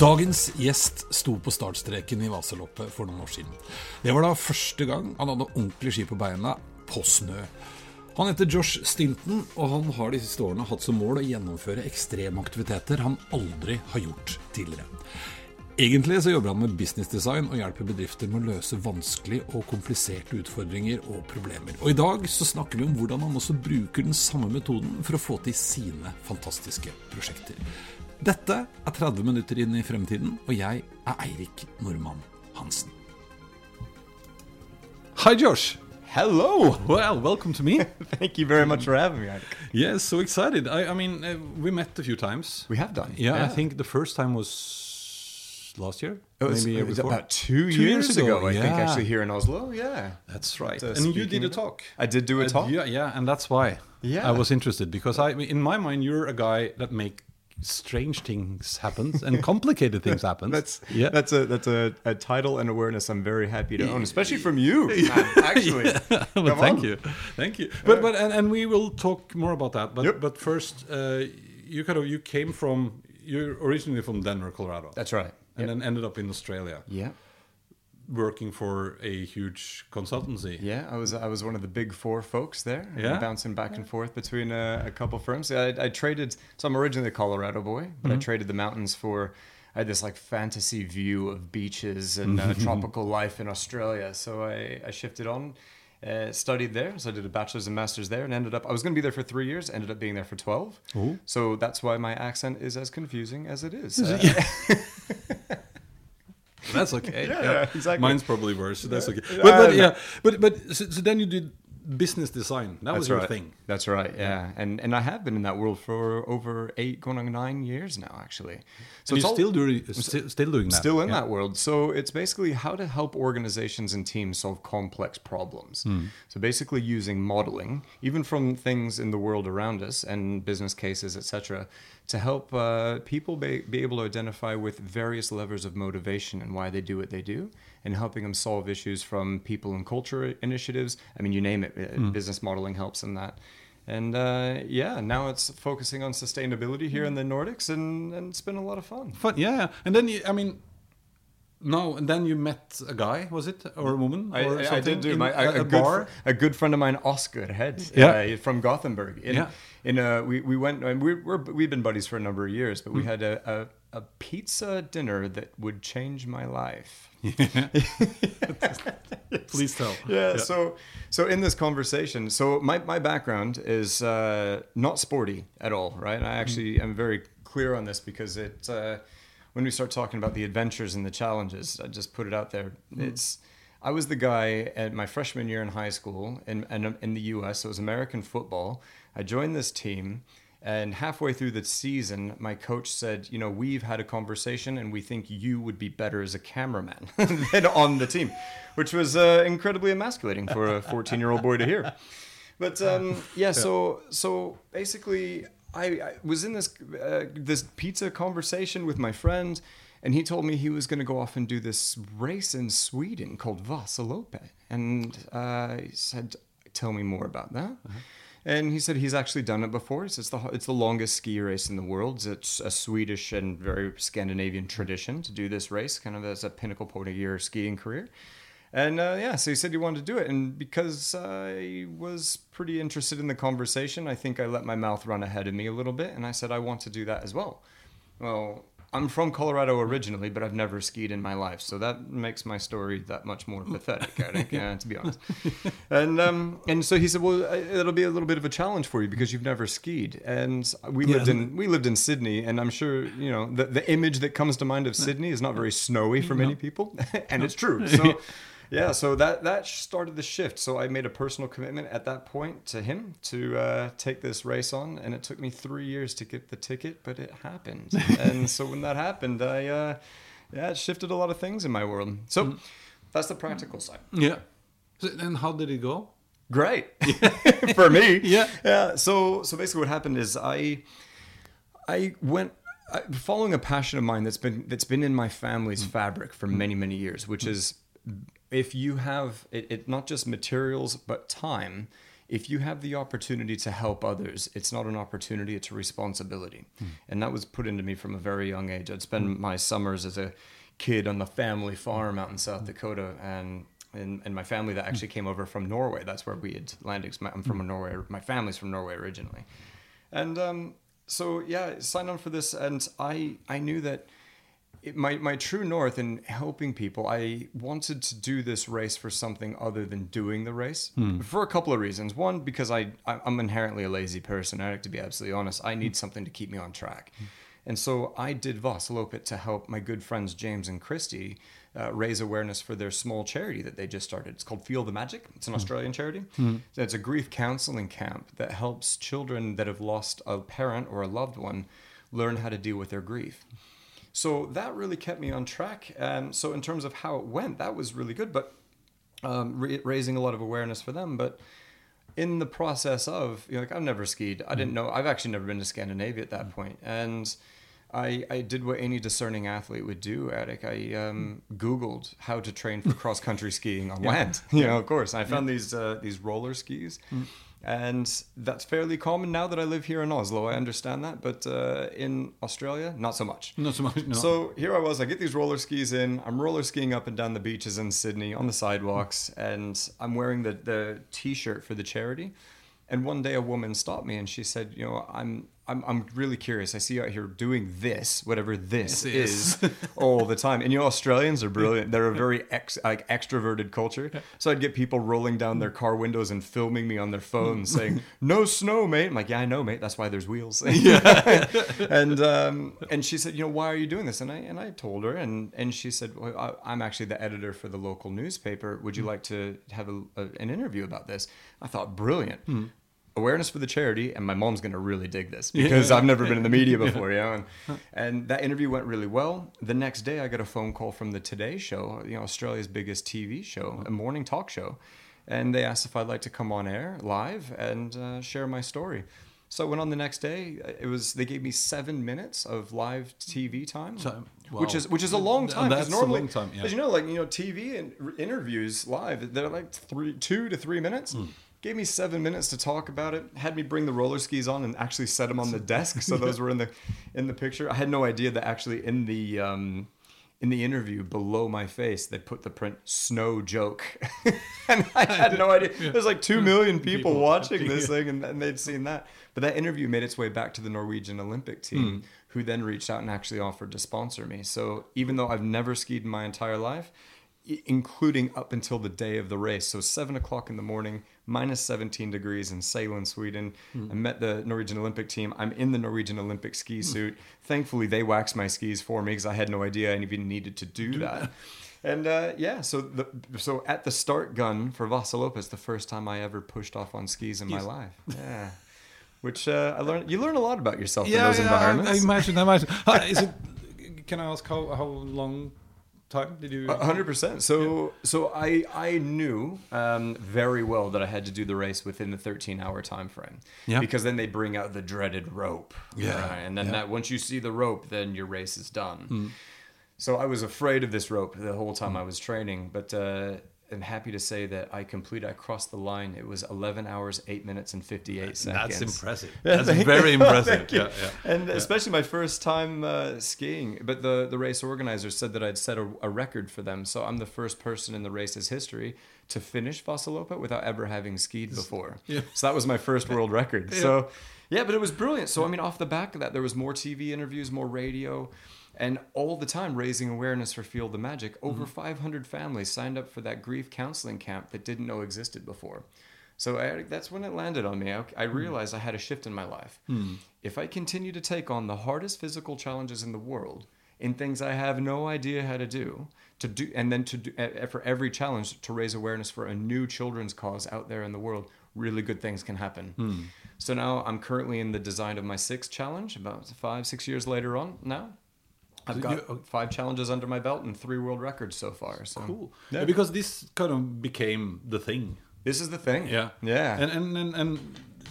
Dagens gjest sto på startstreken i Vaseloppet for noen år siden. Det var da første gang han hadde ordentlig ski på beina på snø. Han heter Josh Stinton, og han har de siste årene hatt som mål å gjennomføre ekstreme aktiviteter han aldri har gjort tidligere. Egentlig så jobber han med businessdesign og hjelper bedrifter med å løse vanskelige og kompliserte utfordringer og problemer. Og i dag så snakker vi om hvordan han også bruker den samme metoden for å få til sine fantastiske prosjekter. Dette er 30 minutter inn i fremtiden, og jeg er Eirik Normann Hansen. Hi, Josh. Hello. Well, welcome to me. Thank you very much for having me. Eirik. yes, so excited. I, I mean, uh, we met a few times. We have done. Yeah, I think the first time was last year. it was, maybe it was year before. about two, Two years, years ago. ago, I think actually here in Oslo. Yeah, That's right. Uh, and you did a talk. I did do a Uh, talk. yeah, yeah, and that's why Yeah. I was interested because I, in my mind, you're a guy that make strange things happen and complicated things happen. That's yeah. That's a that's a, a title and awareness I'm very happy to own, especially from you. actually, well, thank on. you, thank you. But but and, and we will talk more about that. But Yep. but first, uh, you kind of you came from you're originally from Denver, Colorado, That's right. and Yep. then ended up in Australia Yeah, working for a huge consultancy. yeah. I was I was one of the big four folks there. Yeah? bouncing back and forth between a, a couple firms. I, I traded. So I'm originally a Colorado boy, but I traded the mountains for. I had this like fantasy view of beaches and uh, tropical life in Australia. So I, I shifted on, uh, studied there. So I did a bachelor's and master's there, and ended up. I was going to be there for three years. Ended up being there for twelve. Ooh. So that's why my accent is as confusing as it is. Uh, That's okay. Yeah, exactly. Mine's probably worse. So that's okay. Yeah, But, but yeah, but but so, so then you did business design. That was your right. thing. That's right. Yeah, and and I have been in that world for over eight, going on nine years now, actually. So it's you're still doing still, still doing that. still in yeah. that world. So it's basically how to help organizations and teams solve complex problems. Hmm. So basically using modeling, even from things in the world around us and business cases, etc., to help uh, people be, be able to identify with various levers of motivation and why they do what they do, and helping them solve issues from people and culture initiatives. I mean, you name it. Hmm. Business modeling helps in that. And uh, yeah, now it's focusing on sustainability here in the Nordics, and, and it's been a lot of fun. Fun, yeah, yeah. And then you, I mean, no, and then you met a guy, was it, or a woman? I, or I- I did do in my a, a, a good, bar. a good friend of mine, Oscar Head, Yeah. uh, from Gothenburg. In, Yeah. in a, we we went and we we're, we've been buddies for a number of years, Mm. but we had a, a a pizza dinner that would change my life. Please tell. Yeah, So so in this conversation, so my my background is uh, not sporty at all, right? I actually am very clear on this because it uh, when we start talking about the adventures and the challenges, I just put it out there. It's I was the guy at my freshman year in high school in in, in the U.S. So it was American football. I joined this team. And halfway through the season, my coach said, "You know, we've had a conversation, and we think you would be better as a cameraman than on the team," which was uh, incredibly emasculating for a 14-year-old boy to hear. But um, yeah, so so basically, I, I was in this uh, this pizza conversation with my friend, and he told me he was going to go off and do this race in Sweden called Vasaloppet, and uh, he said, "Tell me more about that." And he said he's actually done it before. It's the it's the longest ski race in the world. It's a Swedish and very Scandinavian tradition to do this race, kind of as a pinnacle point of your skiing career. And uh, yeah, so he said he wanted to do it, and because I was pretty interested in the conversation, I think I let my mouth run ahead of me a little bit, and I said I want to do that as well. Well, I'm from Colorado originally, but I've never skied in my life, so that makes my story that much more pathetic. I think, yeah, to be honest. And um, and so he said, well, it'll be a little bit of a challenge for you because you've never skied. And we lived in we lived in Sydney, and I'm sure you know the the image that comes to mind of Sydney is not very snowy for many people, and it's true. So. Yeah, so that that started the shift. So I made a personal commitment at that point to him to uh, take this race on, and it took me three years to get the ticket, but it happened. and so when that happened, I uh, yeah, it shifted a lot of things in my world. So that's the practical side. Yeah. So, and how did it go? Great for me. Yeah. Yeah. So so basically, what happened is I I went I, following a passion of mine that's been that's been in my family's fabric for many many years, which is if you have it, it not just materials but time. If you have the opportunity to help others, it's not an opportunity; it's a responsibility, hmm. and that was put into me from a very young age. I'd spend my summers as a kid on the family farm out in South hmm. Dakota, and and, and my family that actually hmm. came over from Norway. That's where we had my- I'm from Norway. My family's from Norway originally, and um, so yeah, signed on for this, and I I knew that it, my my true north in helping people. I wanted to do this race for something other than doing the race hmm. for a couple of reasons. One, because I I- I'm inherently a lazy person. I like to be absolutely honest. I need something to keep me on track. Hmm. And so I did Vasaloppet to help my good friends James and Christy uh, raise awareness for their small charity that they just started. It's called Feel the Magic. It's an hmm. Australian charity. So It's a grief counseling camp that helps children that have lost a parent or a loved one learn how to deal with their grief. So that really kept me on track. Um, so in terms of how it went, that was really good. But um, ra- raising a lot of awareness for them. But in the process of, you know, like I've never skied. I didn't know. I've actually never been to Scandinavia at that point, and I I did what any discerning athlete would do. Attic. I um, Googled how to train for cross country skiing on land. You know, of course. I found these uh, these roller skis. And that's fairly common now that I live here in Oslo. I understand that, but uh, in Australia, not so much. Not so much. No. So here I was. I get these roller skis in. I'm roller skiing up and down the beaches in Sydney on the sidewalks, and I'm wearing the the T-shirt for the charity. And one day a woman stopped me and she said, "You know, I'm I'm I'm really curious. I see you out here doing this, whatever this This is, is." all the time. And you know, Australians are brilliant. They're a very ex, like extroverted culture. So I'd get people rolling down their car windows and filming me on their phones, mm. saying, "No snow, mate." I'm like, "Yeah, I know, mate. That's why there's wheels." and um, and she said, "You know, why are you doing this?" And I and I told her, and and she said, well, I, "I'm actually the editor for the local newspaper. Would you mm. like to have a, a, an interview about this?" I thought, brilliant. Hmm. Awareness for the charity, and my mom's gonna really dig this because Yeah. I've never been in the media before, you know. And, and that interview went really well. The next day, I got a phone call from the Today Show, you know, Australia's biggest TV show, a morning talk show, and they asked if I'd like to come on air live and uh, share my story. So I went on the next day. It was they gave me seven minutes of live TV time, So- which is which is a long time. that's a long time, yeah. as you know, like you know, TV and interviews live, they're like three, two to three minutes. Hmm. Gave me seven minutes to talk about it. Had me bring the roller skis on and actually set them on the desk, so those were in the in the picture. I had no idea that actually in the um, in the interview below my face they put the print "snow joke," and I had no idea. There's like two million people, People watching this thing, and, and they'd seen that. But that interview made its way back to the Norwegian Olympic team, who then reached out and actually offered to sponsor me. So even though I've never skied in my entire life, including up until the day of the race, so seven o'clock in the morning, minus 17 degrees in Sälen, Sweden. I met the Norwegian Olympic team. I'm in the Norwegian Olympic ski suit. Thankfully, they waxed my skis for me because I had no idea I even needed to do, that. And uh, yeah, so the so at the start gun for Vasaloppet, the first time I ever pushed off on skis in my life. Yeah. Which uh, I learned. You learn a lot about yourself in those yeah, environments. I imagine. I imagine. Is it? Can I ask how how long time did you? Hundred percent. So, so I I knew um, very well that I had to do the race within the thirteen hour time frame. Yeah. Because then they bring out the dreaded rope. Yeah, right? And then yeah. that once you see the rope, then your race is done. So I was afraid of this rope the whole time I was training, but uh, I'm happy to say that I completed. I crossed the line. It was eleven hours, eight minutes, and fifty eight seconds. That's impressive. That's very impressive. thank you. Yeah, yeah. And especially my first time uh, skiing. But the, the race organizer said that I'd set a, a record for them. So I'm the first person in the race's history to finish Vasaloppet without ever having skied before. Yeah. So that was my first world record. So Yeah, but it was brilliant. So I mean, off the back of that, there was more TV interviews, more radio, and all the time raising awareness for Feel the Magic. Mm-hmm. Over 500 families signed up for that grief counseling camp that didn't know existed before. So I, that's when it landed on me. I, I mm-hmm. realized I had a shift in my life. Mm-hmm. If I continue to take on the hardest physical challenges in the world, in things I have no idea how to do, to do, and then to do uh, for every challenge to raise awareness for a new children's cause out there in the world, really good things can happen. So now I'm currently in the design of my sixth challenge. About five, six years later on now, I've got you- five challenges under my belt and three world records so far. So Cool. Yeah. Because this kind of became the thing. this is the thing. Yeah. yeah. And and and, and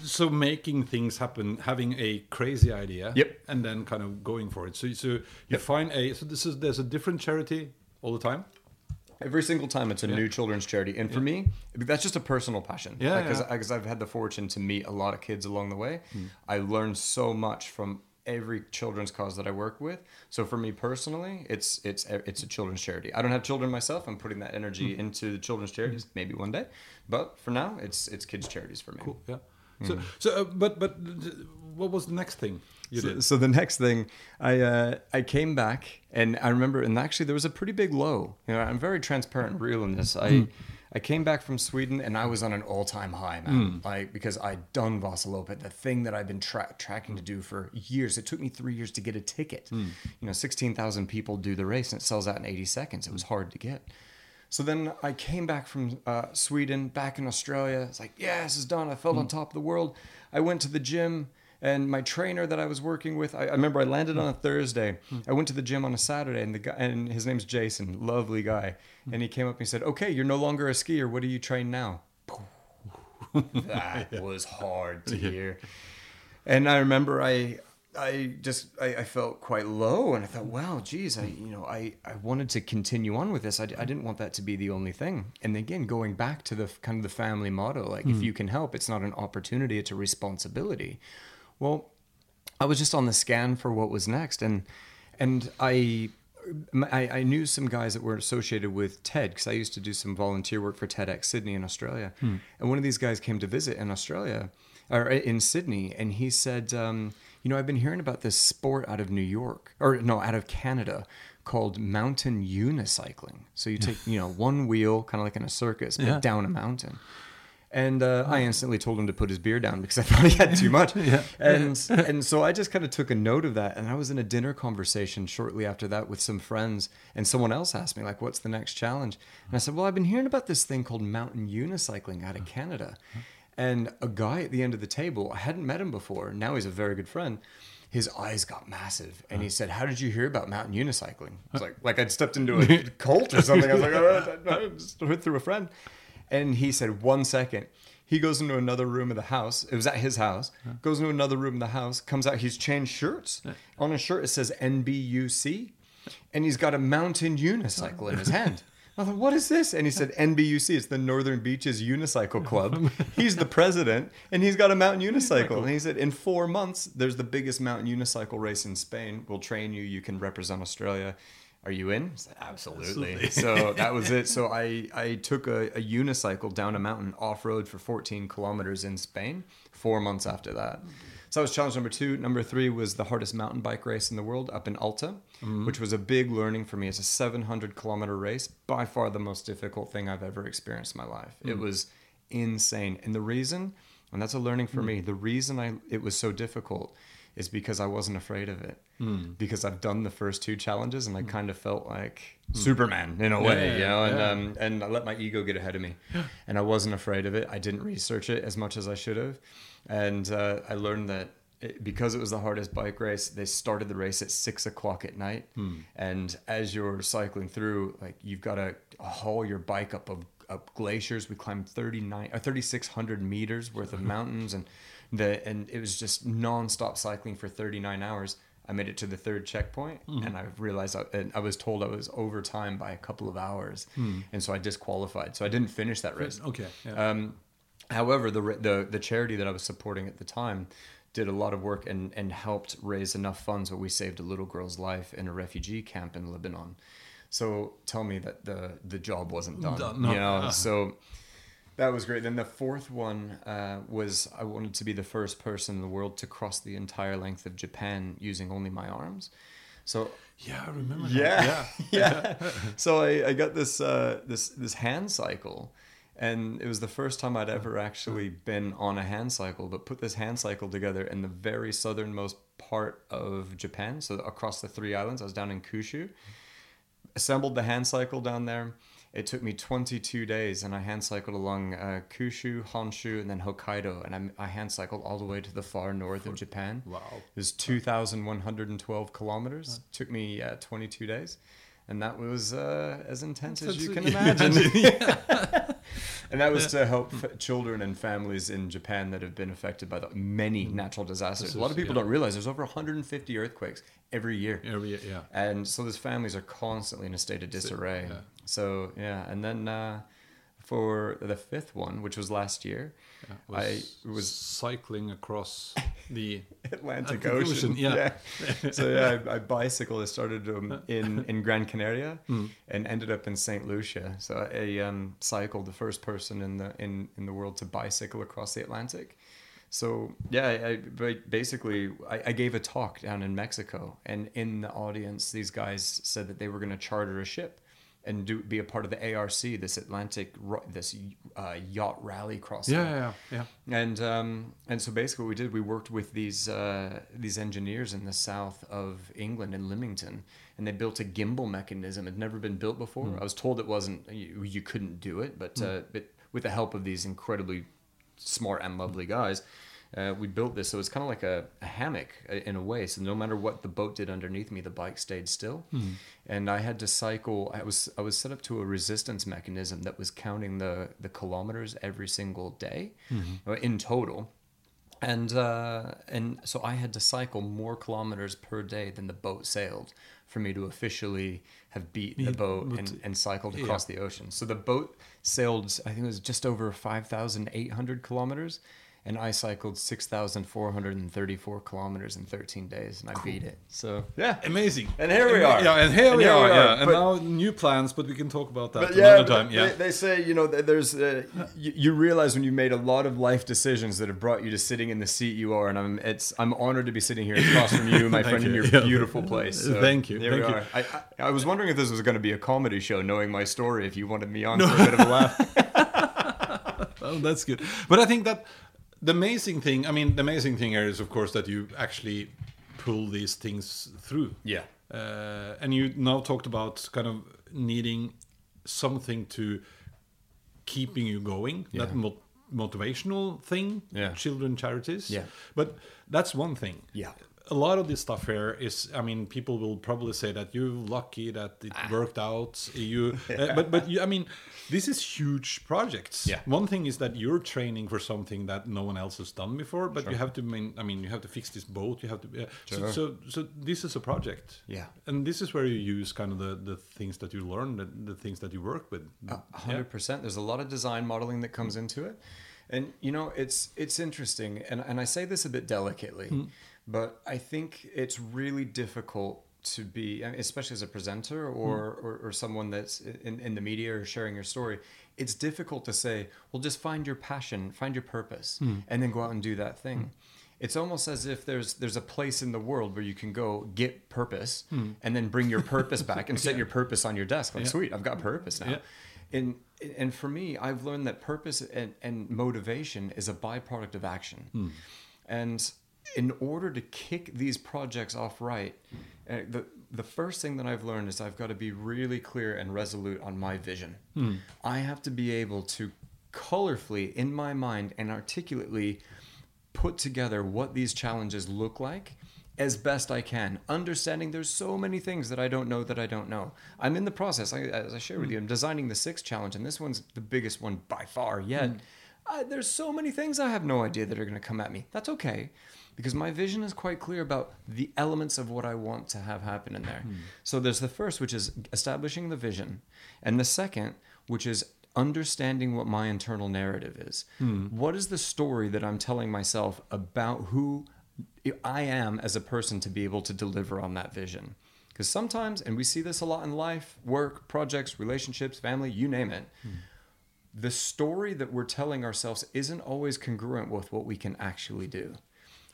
so making things happen, having a crazy idea. Yep. And then kind of going for it. So so you find a so this is there's a different charity all the time. Every single time it's a new children's charity. And for me, that's just a personal passion. Yeah, Because yeah. because I've had the fortune to meet a lot of kids along the way. Hmm. I learned so much from every children's cause that I work with. So for me personally, it's it's it's a children's charity. I don't have children myself. I'm putting that energy Hmm. into the children's charities maybe one day. But for now, it's it's kids charities for me. Cool. Yeah. So so uh, but but what was the next thing you so, did? so the next thing, I uh, I came back and I remember, and actually there was a pretty big low. You know, I'm very transparent and real in this. I I came back from Sweden and I was on an all time high, man. Hmm. Like because I'd done Vasaloppet, the thing that I've been tra- tracking to do for years. It took me three years to get a ticket. Hmm. You know, sixteen thousand people do the race and it sells out in eighty seconds. It was hmm. hard to get. So then I came back from uh, Sweden, back in Australia. It's like, yeah, this is done. I felt on top of the world. I went to the gym, and my trainer that I was working with, I, I remember I landed on a Thursday. I went to the gym on a Saturday, and the guy, and his name's Jason, lovely guy, and he came up and he said, "Okay, you're no longer a skier. What do you train now?" that was hard to hear. And I remember I I just I, I felt quite low and I thought, wow, geez, I you know, I, I wanted to continue on with this. I, I didn't want that to be the only thing. And again, going back to the kind of the family motto, like if mm. you can help, it's not an opportunity, it's a responsibility. Well, I was just on the scan for what was next, and and I. I, I knew some guys that were associated with TED because I used to do some volunteer work for TEDx Sydney in Australia. And one of these guys came to visit in Australia or in Sydney, and he said, um, You know, I've been hearing about this sport out of New York, or no, out of Canada called mountain unicycling. So you take, you know, one wheel, kind of like in a circus, but Yeah. down a mountain. And uh, I instantly told him to put his beer down because I thought he had too much. yeah. And and so I just kind of took a note of that. And I was in a dinner conversation shortly after that with some friends, and someone else asked me like, "What's the next challenge?" And I said, "Well, I've been hearing about this thing called mountain unicycling out of uh-huh. Canada." Uh-huh. And a guy at the end of the table, I hadn't met him before. Now he's a very good friend. His eyes got massive, and he uh-huh. said, "How did you hear about mountain unicycling?" I was like, like I'd stepped into a cult or something. I was like, oh, I I just heard through a friend. And he said, one second. He goes into another room of the house. It was at his house. Goes into another room of the house. Comes out. He's changed shirts. On his shirt it says NBUC, and he's got a mountain unicycle in his hand. I thought, what is this? And he said, NBUC. It's the Northern Beaches Unicycle Club. He's the president, and he's got a mountain unicycle. And he said, in four months, there's the biggest mountain unicycle race in Spain. We'll train you. You can represent Australia. Are you in? Said, Absolutely. so that was it. So I, I took a, a unicycle down a mountain off road for 14 kilometers in Spain four months after that. So that was challenge number two. Number three was the hardest mountain bike race in the world up in Alta, mm-hmm. which was a big learning for me. It's a 700 kilometer race, by far the most difficult thing I've ever experienced in my life. It mm. was insane. And the reason, and that's a learning for mm. me, the reason I it was so difficult is because I wasn't afraid of it. Because I've done the first two challenges and I kind of felt like Superman in a way, Yeah, you know, and yeah. um, and I let my ego get ahead of me, and I wasn't afraid of it. I didn't research it as much as I should have, and uh, I learned that it, because it was the hardest bike race, they started the race at six o'clock at night, and as you're cycling through, like you've got to haul your bike up of up glaciers. We climbed thirty nine or thirty six hundred meters worth of mountains, and the and it was just nonstop cycling for thirty nine hours. I made it to the third checkpoint, and I realized I, and I was told I was over time by a couple of hours, and so I disqualified. So I didn't finish that race. Okay. Yeah. Um, however, the, the the charity that I was supporting at the time did a lot of work and, and helped raise enough funds where we saved a little girl's life in a refugee camp in Lebanon. So tell me that the the job wasn't done. Done, no. You know, Uh. so That was great. Then the fourth one uh, was I wanted to be the first person in the world to cross the entire length of Japan using only my arms. So Yeah, I remember. yeah, That. yeah. so I, I got this uh, this this hand cycle, and it was the first time I'd ever actually been on a hand cycle. But put this hand cycle together in the very southernmost part of Japan, so across the three islands. I was down in Kyushu. Assembled the hand cycle down there. It took me 22 days, and I hand cycled along uh, Kyushu, Honshu, and then Hokkaido, and I, I hand cycled all the way to the far north of Japan. Wow. It was 2,112 kilometers. Took me uh, 22 days. And that was uh, as intense as you can That's- imagine. and that was to help f- children and families in Japan that have been affected by the many natural disasters. A lot of people yeah. don't realize there's over 150 earthquakes every year. Every year, yeah. And so those families are constantly in a state of disarray. yeah. So, yeah. And then uh, for the fifth one, which was last year, yeah. I was, was cycling across the Atlantic, Atlantic Ocean. Ocean, yeah. so yeah, I, I bicycled. I started um, in in Gran Canaria and ended up in Saint Lucia. So I um, cycled the first person in the in in the world to bicycle across the Atlantic. So yeah, I, I basically I, I gave a talk down in Mexico, and in the audience, these guys said that they were going to charter a ship and do be a part of the ARC, this Atlantic this uh, yacht rally crossing. yeah, yeah, yeah. And um, and so basically, what we did we worked with these uh, these engineers in the south of England in Lymington, and they built a gimbal mechanism. It had never been built before. I was told it wasn't you, you couldn't do it, but uh, but with the help of these incredibly smart and lovely guys. Uh, we built this so it's kind of like a, a hammock uh, in a way. So no matter what the boat did underneath me the bike stayed still. And i had to cycle i was i was set up to a resistance mechanism that was counting the the kilometers every single day uh, in total. And uh, and so I had to cycle more kilometers per day than the boat sailed for me to officially have beat the boat and, and cycled yeah. across the ocean. So the boat sailed, I think it was just over five thousand eight hundred kilometers, and I cycled six thousand four hundred and thirty four kilometers in thirteen days, and I beat it. So yeah, Amazing. And here we are. Yeah, and here And we here are. we are, Yeah, and but- now new plans, but we can talk about that But another yeah, time. Yeah. they, they say you know there's uh, you, you realize when you made a lot of life decisions that have brought you to sitting in the seat you are, and I'm it's I'm honored to be sitting here across from you, my friend, in your Yeah. beautiful place. So Thank you, Here thank we you. are. I, I, I was wondering if this was going to be a comedy show, knowing my story. If you wanted me on for a bit of a laugh, Oh, that's good. But I think that the amazing thing, I mean, the amazing thing here is, of course, that you actually pull these things through. yeah, Uh, and you now talked about kind of needing something to keeping you going. That mo- motivational thing. Yeah. Children charities. Yeah. But that's one thing. Yeah. A lot of this stuff here is, I mean, people will probably say that you're lucky that it Ah. worked out. You, uh, but but you, I mean, this is huge projects. Yeah. One thing is that you're training for something that no one else has done before, but you have to mean, I mean, you have to fix this boat. You have to. Uh, Sure. so, so so this is a project. Yeah. And this is where you use kind of the, the things that you learn, the, the things that you work with. A hundred percent. There's a lot of design modeling that comes into it, and you know it's it's interesting, and and I say this a bit delicately, but I think it's really difficult to be, especially as a presenter or, mm. or or someone that's in in the media or sharing your story. It's difficult to say, well, just find your passion, find your purpose, hmm. and then go out and do that thing. Hmm. It's almost as if there's there's a place in the world where you can go get purpose hmm. and then bring your purpose back and set your purpose on your desk. Like, Yeah. sweet, I've got purpose now. Yeah. And and for me, I've learned that purpose and, and motivation is a byproduct of action. And in order to kick these projects off right, uh, the the first thing that I've learned is I've got to be really clear and resolute on my vision. I have to be able to colorfully in my mind and articulately put together what these challenges look like as best I can, understanding there's so many things that I don't know that I don't know. I'm in the process, I, as I shared with you, I'm designing the sixth challenge, and this one's the biggest one by far yet. Uh, there's so many things I have no idea that are going to come at me. That's okay, because my vision is quite clear about the elements of what I want to have happen in there. Hmm. So there's the first, which is establishing the vision, and the second, which is understanding what my internal narrative is. Hmm. What is the story that I'm telling myself about who I am as a person to be able to deliver on that vision? Because sometimes, and we see this a lot in life, work, projects, relationships, family, you name it, hmm. the story that we're telling ourselves isn't always congruent with what we can actually do.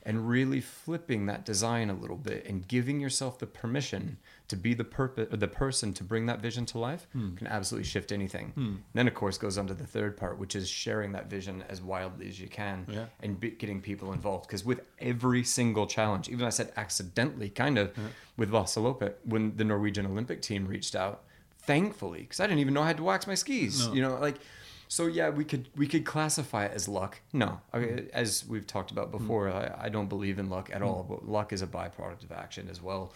And really flipping that design a little bit and giving yourself the permission to be the purpose the person to bring that vision to life hmm. can absolutely shift anything. Hmm. Then of course goes on to the third part, which is sharing that vision as wildly as you can Yeah. and be, getting people involved. Because with every single challenge, even I said accidentally, kind of with Vasaloppet, when the Norwegian Olympic team reached out, thankfully, because I didn't even know I had to wax my skis. No. You know, like so. Yeah, we could we could classify it as luck. No, I, as we've talked about mm. before, I, I don't believe in luck at mm. all. But luck is a byproduct of action as well.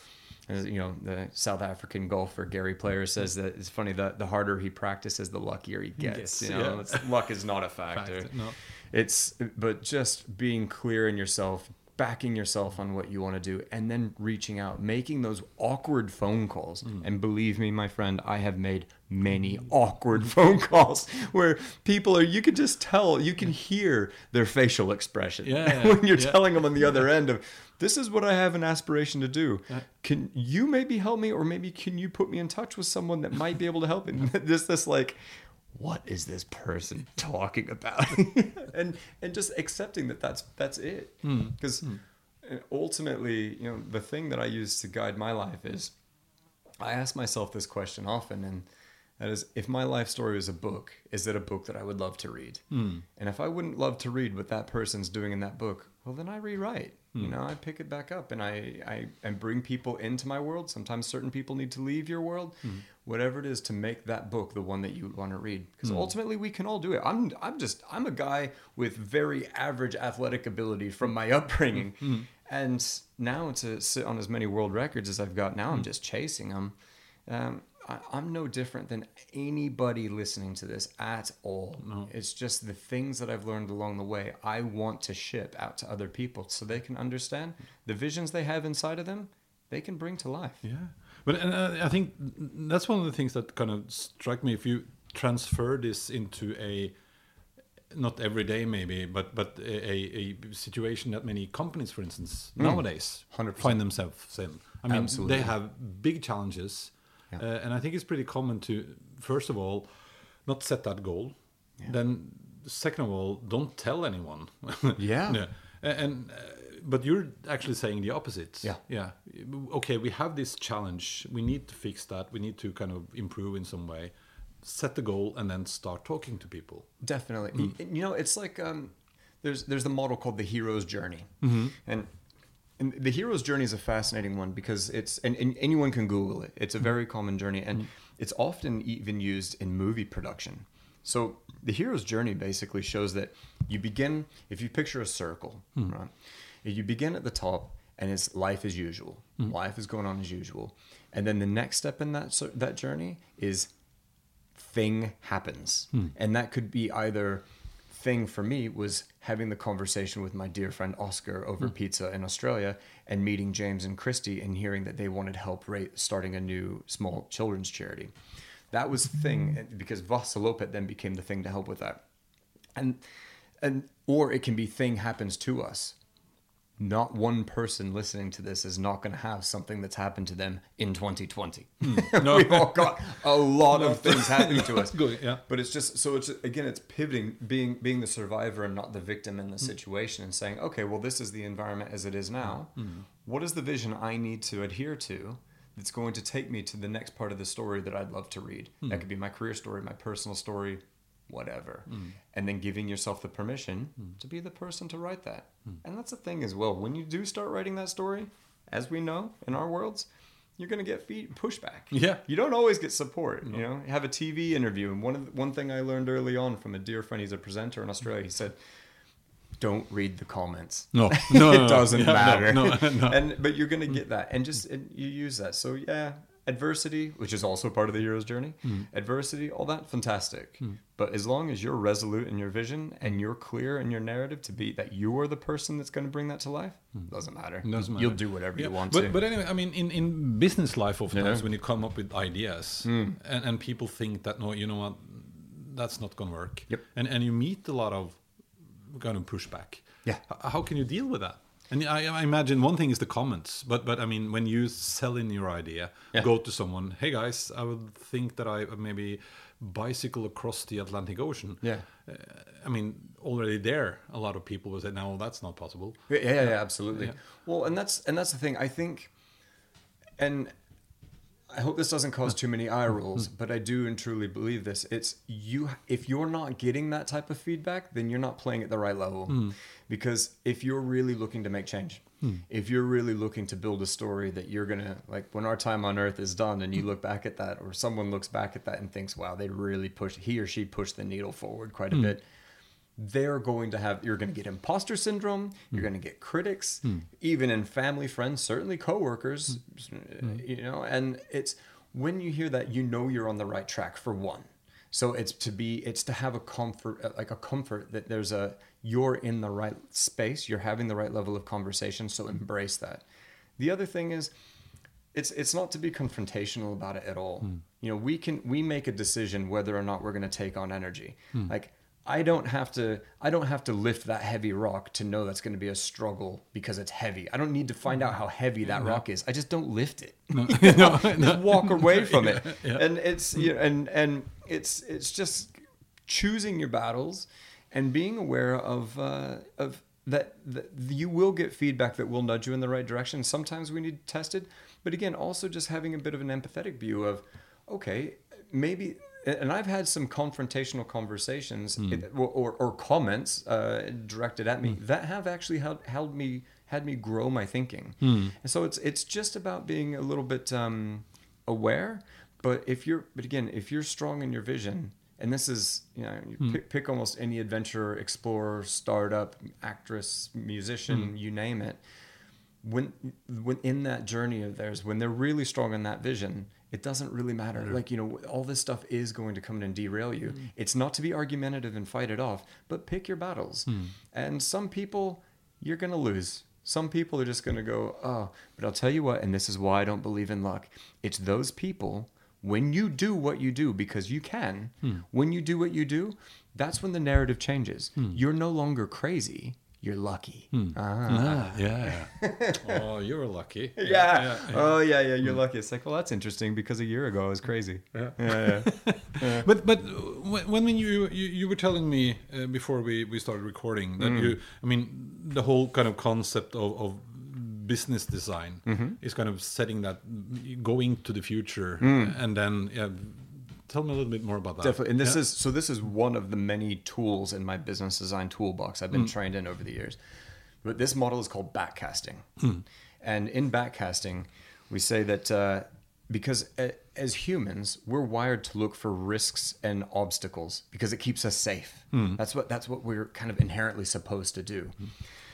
As, you know, the South African golfer Gary Player mm. says that it's funny that the harder he practices, the luckier he gets. Gets, you know, yeah. Luck is not a factor. Fact, no. It's but just being clear in yourself, backing yourself on what you want to do, and then reaching out, making those awkward phone calls. Mm. And believe me, my friend, I have made many awkward phone calls where people are. You can just tell, you can hear their facial expression Yeah, when you're yeah. telling them on the other end of. This is what I have an aspiration to do. Can you maybe help me, or maybe can you put me in touch with someone that might be able to help me? This, this like, what is this person talking about? And and just accepting that that's that's it. Hmm. Because hmm. Uh, ultimately you know the thing that i use to guide my life is i ask myself this question often and that is if my life story was a book is it a book that i would love to read? Hmm. And if i wouldn't love to read what that person's doing in that book well then i rewrite you hmm. know i pick it back up and I, I and bring people into my world. Sometimes certain people need to leave your world. Hmm. Whatever it is to make that book the one that you want to read because hmm. ultimately we can all do it. I'm i'm just i'm a guy with very average athletic ability from my upbringing. And now to sit on as many world records as i've got now i'm just chasing them um, I, I'm no different than anybody listening to this at all. No. It's just the things that I've learned along the way. I want to ship out to other people so they can understand the visions they have inside of them. They can bring to life. Yeah, but and, uh, I think that's one of the things that kind of struck me. If you transfer this into a not every day maybe, but but a, a situation that many companies, for instance, nowadays 100%. find themselves in. I mean, Absolutely. they have big challenges, Yeah. uh, and I think it's pretty common to first of all not set that goal. Then second of all, don't tell anyone. Yeah. A- And uh, but you're actually saying the opposite. Yeah. Yeah. Okay, we have this challenge. We need to fix that. We need to kind of improve in some way. Set the goal and then start talking to people. Definitely. Y- You know, it's like um, there's there's the model called the hero's journey, and and the hero's journey is a fascinating one because it's and, and anyone can Google it. It's a mm. very common journey, and mm. it's often even used in movie production. So the hero's journey basically shows that you begin if you picture a circle, hmm. right? You begin at the top, and it's life as usual. Hmm. Life is going on as usual, and then the next step in that that journey is thing happens. Hmm. And that could be either thing for me was having the conversation with my dear friend Oscar over hmm. pizza in Australia and meeting James and Christy and hearing that they wanted help rate starting a new small children's charity. That was the thing hmm. because Vasaloppet then became the thing to help with that. And and or it can be thing happens to us not one person listening to this is not going to have something that's happened to them in 2020. Hmm. No. We've all got a lot of things happening to us. Good, yeah. But it's just so it's again it's pivoting, being being the survivor and not the victim in the hmm. situation, and saying, okay, well, this is the environment as it is now. Hmm. What is the vision I need to adhere to? That's going to take me to the next part of the story that I'd love to read. That could be my career story, my personal story, whatever. Mm. And then giving yourself the permission mm. to be the person to write that. Mm. And that's the thing as well. When you do start writing that story, as we know in our worlds, you're going to get feed pushback. Yeah. You don't always get support. You know, you have a TV interview, and one of the, one thing I learned early on from a dear friend, he's a presenter in Australia. He said, "Don't read the comments. No, no, it no, no. doesn't no, matter. no, no. And but you're gonna get that, and just and you use that. So yeah, adversity, which is also part of the hero's journey, Hmm. adversity, all that fantastic. But as long as you're resolute in your vision and you're clear in your narrative to be that you are the person that's going to bring that to life, doesn't matter. Hmm. Doesn't matter. You'll do whatever Yeah, you want but, to. But anyway, I mean, in, in business life, oftentimes Yeah. Hmm. when you come up with ideas, and, and people think that no, you know what, that's not going to work. Yep. And and you meet a lot of kind of pushback. Yeah. How can you deal with that? And I, I imagine one thing is the comments, but but I mean when you sell in your idea, Yeah. go to someone, hey guys, I would think that I maybe bicycle across the Atlantic Ocean. Yeah. Uh, I mean, already there, a lot of people will say, no, that's not possible. Yeah, yeah, yeah, absolutely. Yeah. Well, and that's and that's the thing. I think, and I hope this doesn't cause too many eye rolls, hmm. but I do and truly believe this. It's you. If you're not getting that type of feedback, then you're not playing at the right level. Hmm. Because if you're really looking to make change, hmm. if you're really looking to build a story that you're gonna like, when our time on Earth is done, and you look back at that, or someone looks back at that and thinks, "Wow, they really pushed. He or she pushed the needle forward quite a bit." They're going to have you're going to get imposter syndrome you're hmm. going to get critics hmm. even in family friends certainly coworkers hmm. you know and it's when you hear that you know you're on the right track for one. So it's to be it's to have a comfort uh, like a comfort that there's a you're in the right space you're having the right level of conversation so embrace that. The other thing is it's it's not to be confrontational about it at all. You know, we can we make a decision whether or not we're going to take on energy. Like I don't have to I don't have to lift that heavy rock to know that's going to be a struggle because it's heavy. I don't need to find out how heavy that rock is. I just don't lift it. just walk away from it. And it's you know, and and it's it's just choosing your battles and being aware of uh, of that, that you will get feedback that will nudge you in the right direction. Sometimes we need tested, but again, also just having a bit of an empathetic view of, okay, maybe. And I've had some confrontational conversations hmm. it- or, or, or comments uh, directed at me hmm. that have actually held, held me had me grow my thinking. Hmm. And so it's it's just about being a little bit um, aware. But if you're, but again, if you're strong in your vision, and this is, you know, you pick, pick almost any adventurer, explorer, startup, actress, musician, you name it. When, when in that journey of theirs, when they're really strong in that vision, it doesn't really matter. Like, you know, all this stuff is going to come in and derail you. Mm. It's not to be argumentative and fight it off, but pick your battles. Hmm. And some people, you're going to lose. Some people are just going to go, oh, but I'll tell you what, and this is why I don't believe in luck. It's those people, when you do what you do, because you can, hmm. when you do what you do, that's when the narrative changes. Hmm. You're no longer crazy, you're lucky. Ah, yeah. oh, you're lucky. Yeah. Oh, yeah, yeah, you're lucky. It's like, well, that's interesting because a year ago I was crazy. Yeah. Yeah, yeah. But but when when you you, you were telling me uh, before we, we started recording that Mm. you I mean the whole kind of concept of, of business design Mm-hmm. is kind of setting that going to the future Mm. and then yeah tell me a little bit more about that Definitely. And this Yeah. is so this is one of the many tools in my business design toolbox I've been trained in over the years. But this model is called backcasting. And in backcasting, we say that uh, because a, as humans, we're wired to look for risks and obstacles because it keeps us safe. That's what that's what we're kind of inherently supposed to do.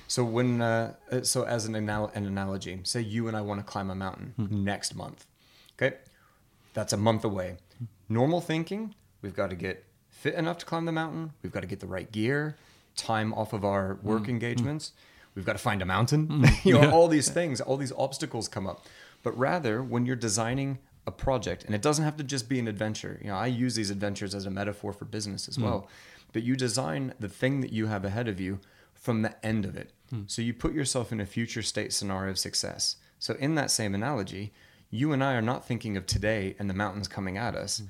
So when uh, uh, so as an, anal- an analogy, say you and I want to climb a mountain next month. Okay? That's a month away. Normal thinking, we've got to get fit enough to climb the mountain. We've got to get the right gear, time off of our mm, work mm. engagements. We've got to find a mountain. Mm, you know, all these things, all these obstacles come up. But rather, when you're designing a project, and it doesn't have to just be an adventure. You know, I use these adventures as a metaphor for business as well. But you design the thing that you have ahead of you from the end of it. So you put yourself in a future state scenario of success. So in that same analogy, you and I are not thinking of today and the mountains coming at us. Mm.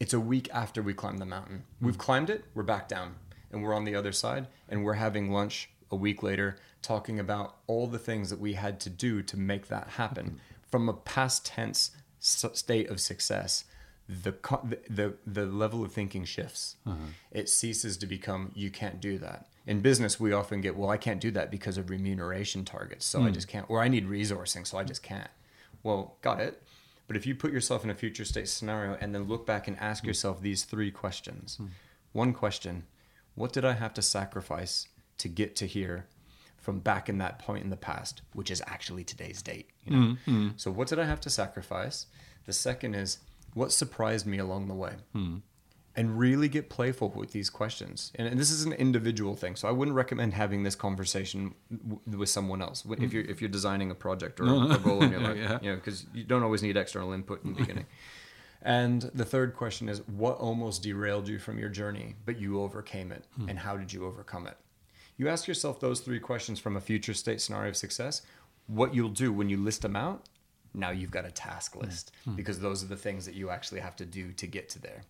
It's a week after we climb the mountain. Mm. We've climbed it, we're back down, and we're on the other side, and we're having lunch a week later talking about all the things that we had to do to make that happen mm-hmm. from a past tense state of success. The, the the the level of thinking shifts. Uh-huh. It ceases to become you can't do that. In business, we often get well, I can't do that because of remuneration targets, so I mm. just can't, or I need resourcing, so I just can't. Well, got it. But if you put yourself in a future state scenario and then look back and ask hmm. yourself these three questions. Hmm. One question What did I have to sacrifice to get to here from back in that point in the past, which is actually today's date? You know? Hmm, so, what did I have to sacrifice? The second is What surprised me along the way? And really get playful with these questions. And, and this is an individual thing, so I wouldn't recommend having this conversation w- with someone else if mm-hmm. you're if you're designing a project or a, a goal in your life. Yeah. You know, because you don't always need external input in the beginning. And the third question is, what almost derailed you from your journey, but you overcame it, hmm. and how did you overcome it? You ask yourself those three questions from a future state scenario of success. What you'll do when you list them out, now you've got a task hmm. list hmm. because those are the things that you actually have to do to get to there.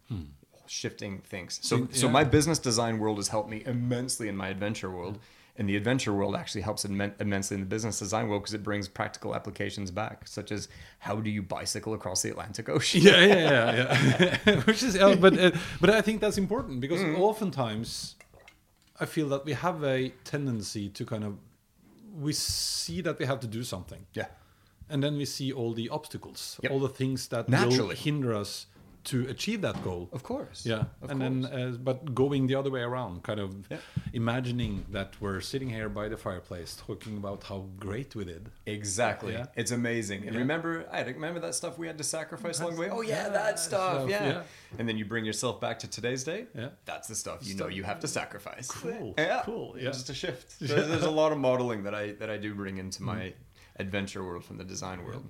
Shifting things. So, So, so my business design world has helped me immensely in my adventure world. And the adventure world actually helps immen- immensely in the business design world because it brings practical applications back, such as how do you bicycle across the Atlantic Ocean? yeah, yeah, yeah, yeah. Which is, uh, but uh, but I think that's important because oftentimes I feel that we have a tendency to kind of we see that we have to do something, Yeah. and then we see all the obstacles, Yep. all the things that will Naturally. hinder us to achieve that goal. Of course. Yeah, Of and then uh, but going the other way around, kind of Yeah. imagining that we're sitting here by the fireplace talking about how great we did. Exactly. Yeah. It's amazing. And Yeah. remember, I remember that stuff we had to sacrifice along the way. Oh yeah, that stuff. stuff, Yeah. And then you bring yourself back to today's day. Yeah. That's the stuff you know you have to sacrifice. Cool, Yeah. cool, yeah. Just a shift. So There's a lot of modeling that I that I do bring into my adventure world from the design world.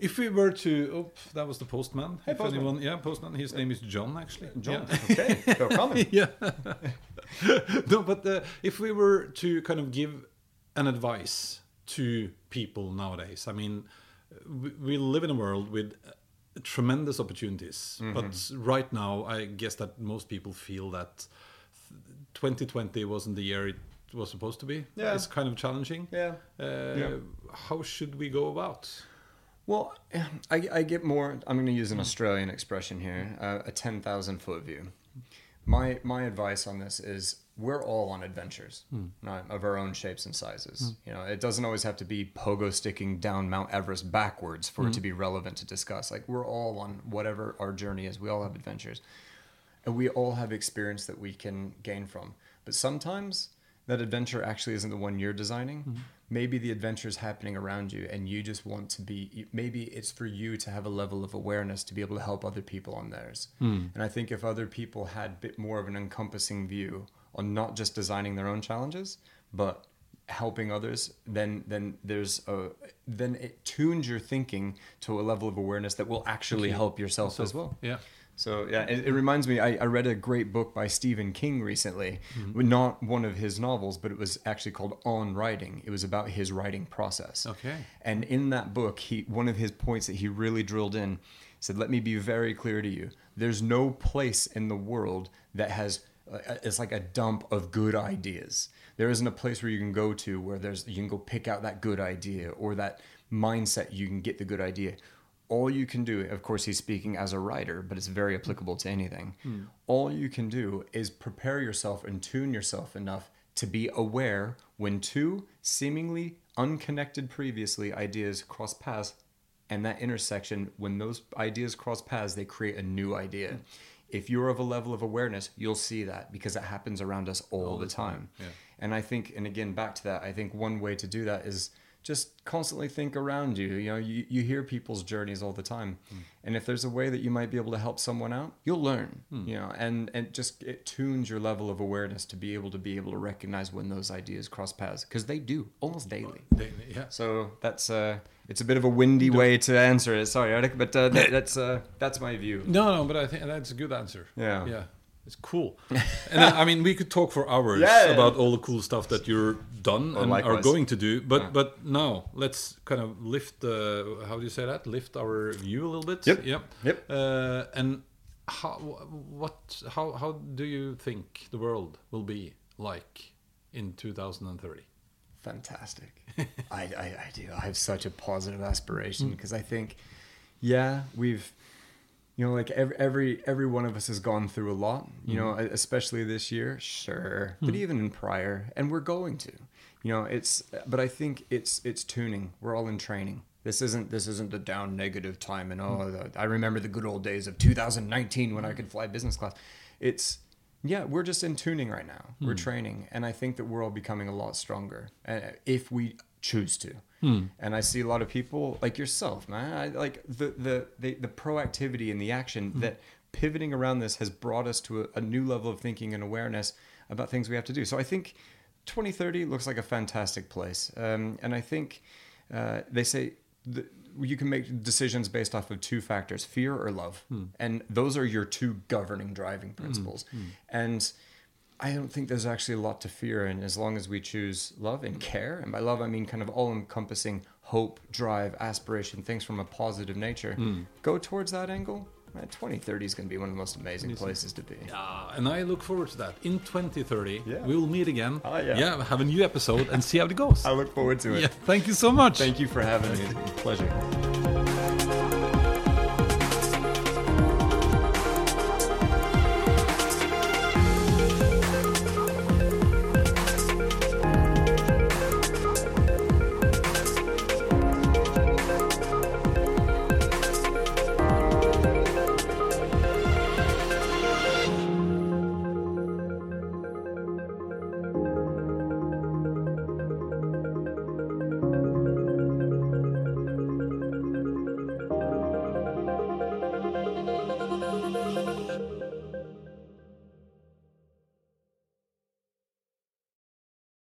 If we were to, oh, that was the postman. Hey, if postman. anyone, yeah, postman. His name is John, actually. John. Yeah. Okay. Go comment. yeah. no, but uh, if we were to kind of give an advice to people nowadays, I mean, we, we live in a world with uh, tremendous opportunities, Mm-hmm. but right now, I guess that most people feel that 2020 wasn't the year it was supposed to be. Yeah. It's kind of challenging. Yeah. Uh, Yeah. How should we go about? Well, I, I get more. I'm going to use an Australian expression here: uh, a ten thousand foot view. My my advice on this is we're all on adventures hmm. right, of our own shapes and sizes. Hmm. You know, it doesn't always have to be pogo sticking down Mount Everest backwards for it hmm. to be relevant to discuss. Like we're all on whatever our journey is. We all have adventures, and we all have experience that we can gain from. But sometimes that adventure actually isn't the one you're designing. Mm-hmm. Maybe the adventure is happening around you, and you just want to be. Maybe it's for you to have a level of awareness to be able to help other people on theirs. Hmm. And I think if other people had a bit more of an encompassing view on not just designing their own challenges, but helping others, then then there's a then it tunes your thinking to a level of awareness that will actually help yourself as well. Yeah. So yeah, it, it reminds me. I, I read a great book by Stephen King recently, not one of his novels, but it was actually called On Writing. It was about his writing process. Okay. And in that book, he one of his points that he really drilled in said, "Let me be very clear to you. There's no place in the world that has uh, it's like a dump of good ideas. There isn't a place where you can go to where there's you can go pick out that good idea or that mindset you can get the good idea. All you can do, of course, he's speaking as a writer, but it's very applicable to anything. All you can do is prepare yourself and tune yourself enough to be aware when two seemingly unconnected previously ideas cross paths and that intersection when those ideas cross paths they create a new idea if you're of a level of awareness you'll see that because it happens around us all, the, time, yeah. and i think and again back to that i think one way to do that is just constantly think around you you know you, you hear people's journeys all the time and if there's a way that you might be able to help someone out you'll learn you know and and just it tunes your level of awareness to be able to be able to recognize when those ideas cross paths because they do almost daily They- yeah. so that's uh, it's a bit of a windy way to answer it. Sorry, Eric, but uh, that, that's uh, that's my view. No, no, but I think that's a good answer. Yeah. Yeah. It's cool. and I, I mean, we could talk for hours Yeah, yeah. about all the cool stuff that you're done Oh, and are going to do. But but now let's kind of lift the how do you say that? Lift our view a little bit. Yep. Yep. Yep. Uh, and how what how how do you think the world will be like in 2030? Fantastic. I, I I do. I have such a positive aspiration because I think, yeah, we've, you know, like every every every one of us has gone through a lot. You know, mm-hmm. especially this year, sure, but hmm. even in prior, and we're going to. You know, it's. But I think it's it's tuning. We're all in training. This isn't this isn't the down negative time and oh mm-hmm. the, I remember the good old days of 2019 when I mm-hmm. could fly business class. It's yeah, we're just in tuning right now. We're hmm. training, and I think that we're all becoming a lot stronger uh, if we choose to. Hmm. And I see a lot of people like yourself, man. I, like the, the the the proactivity and the action hmm. that pivoting around this has brought us to a, a new level of thinking and awareness about things we have to do. So I think 2030 looks like a fantastic place, um, and I think uh, they say. You can make decisions based off of two factors fear or love hmm. and those are your two governing driving principles and I don't think there's actually a lot to fear And as long as we choose love and care. And by love, I mean kind of all encompassing hope, drive, aspiration, things from a positive nature. Go towards that angle. Man, 2030 is going to be one of the most amazing places to be. Uh, and I look forward to that. In 2030, Yeah. we will meet again. Ah, yeah. have a new episode and see how it goes. I look forward to it. yeah, thank you so much. Thank you for having me. It's a pleasure.